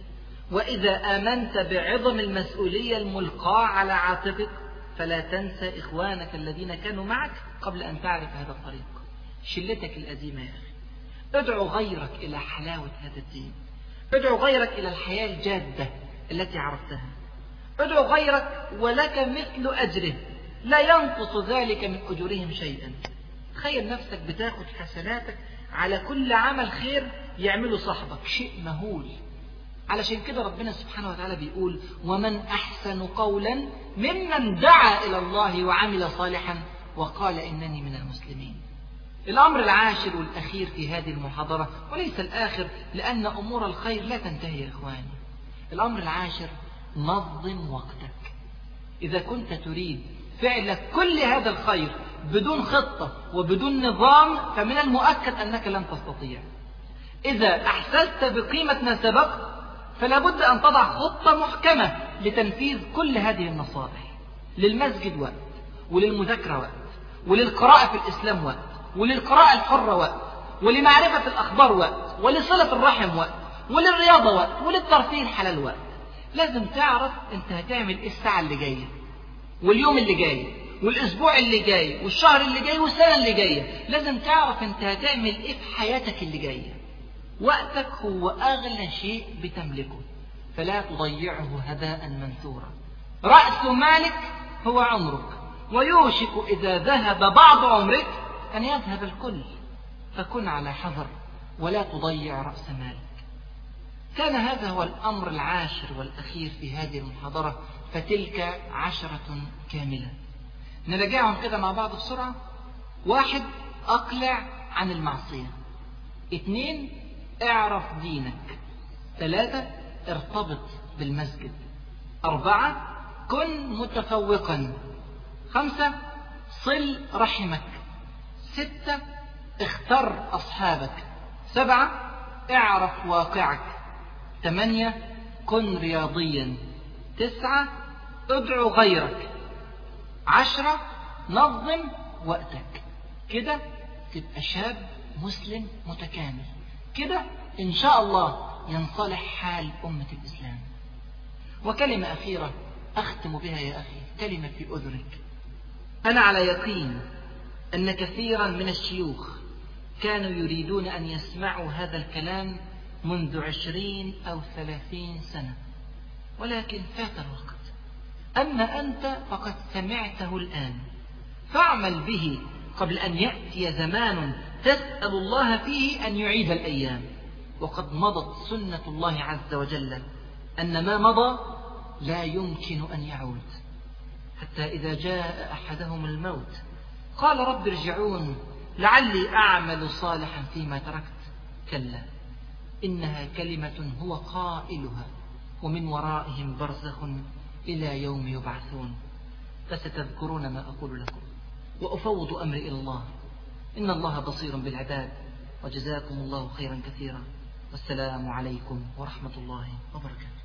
وإذا آمنت بعظم المسؤولية الملقاة على عاتقك فلا تنسى إخوانك الذين كانوا معك قبل أن تعرف هذا الطريق. شلتك القديمة يا أخي. ادعو غيرك إلى حلاوة هذا الدين. ادعو غيرك إلى الحياة الجادة التي عرفتها. ادعو غيرك ولك مثل أجره. لا ينقص ذلك من أجورهم شيئا. تخيل نفسك بتاخد حسناتك على كل عمل خير يعمله صاحبك. شيء مهول. علشان كده ربنا سبحانه وتعالى بيقول ومن أحسن قولا ممن دعا إلى الله وعمل صالحا وقال إنني من المسلمين. الأمر العاشر والأخير في هذه المحاضرة وليس الآخر لأن أمور الخير لا تنتهي يا إخواني. الأمر العاشر نظم وقتك. إذا كنت تريد فعل كل هذا الخير بدون خطة وبدون نظام فمن المؤكد أنك لن تستطيع. إذا أحسست بقيمة ما سبق فلا بد أن تضع خطة محكمة لتنفيذ كل هذه النصائح. للمسجد وقت وللمذاكرة وقت وللقراءة في الإسلام وقت وللقراءة الحرة وقت ولمعرفة الأخبار وقت ولصلة الرحم وقت وللرياضة وقت وللترفيه الحلال وقت. لازم تعرف أنت هتعمل إيه الساعة اللي جاية. واليوم اللي جاي والأسبوع اللي جاي والشهر اللي جاي والسنة اللي جاية. لازم تعرف أنت هتعمل إيه في حياتك اللي جاية. وقتك هو أغلى شيء بتملكه. فلا تضيعه هباء منثورا. رأس مالك هو عمرك. ويوشك إذا ذهب بعض عمرك أن يذهب الكل. فكن على حذر ولا تضيع رأس مالك. كان هذا هو الأمر العاشر والأخير في هذه المحاضرة. فتلك عشرة كاملة. نراجعهم كده مع بعض بسرعة. واحد أقلع عن المعصية. اثنين اعرف دينك. ثلاثة ارتبط بالمسجد. أربعة كن متفوقا. خمسة صل رحمك. ستة اختر أصحابك. سبعة اعرف واقعك. ثمانية كن رياضيا. تسعة ادعو غيرك. عشرة نظم وقتك. كده تبقى شاب مسلم متكامل. كده إن شاء الله ينصلح حال أمة الإسلام. وكلمة أخيرة أختم بها يا أخي كلمة في أذنك. أنا على يقين أن كثيرا من الشيوخ كانوا يريدون أن يسمعوا هذا الكلام منذ عشرين أو ثلاثين سنة. ولكن فات الوقت. أما أنت فقد سمعته الآن. فاعمل به قبل أن يأتي زمان تسأل الله فيه أن يعيد الأيام. وقد مضت سنة الله عز وجل. أن ما مضى لا يمكن أن يعود. حتى إذا جاء أحدهم الموت. قال رب ارجعون لعلي أعمل صالحا فيما تركت. كلا إنها كلمة هو قائلها. ومن ورائهم برزخ إلى يوم يبعثون فستذكرون ما أقول لكم. وأفوض أمري إلى الله. إن الله بصير بالعباد وجزاكم الله خيرا كثيرا. والسلام عليكم ورحمة الله وبركاته.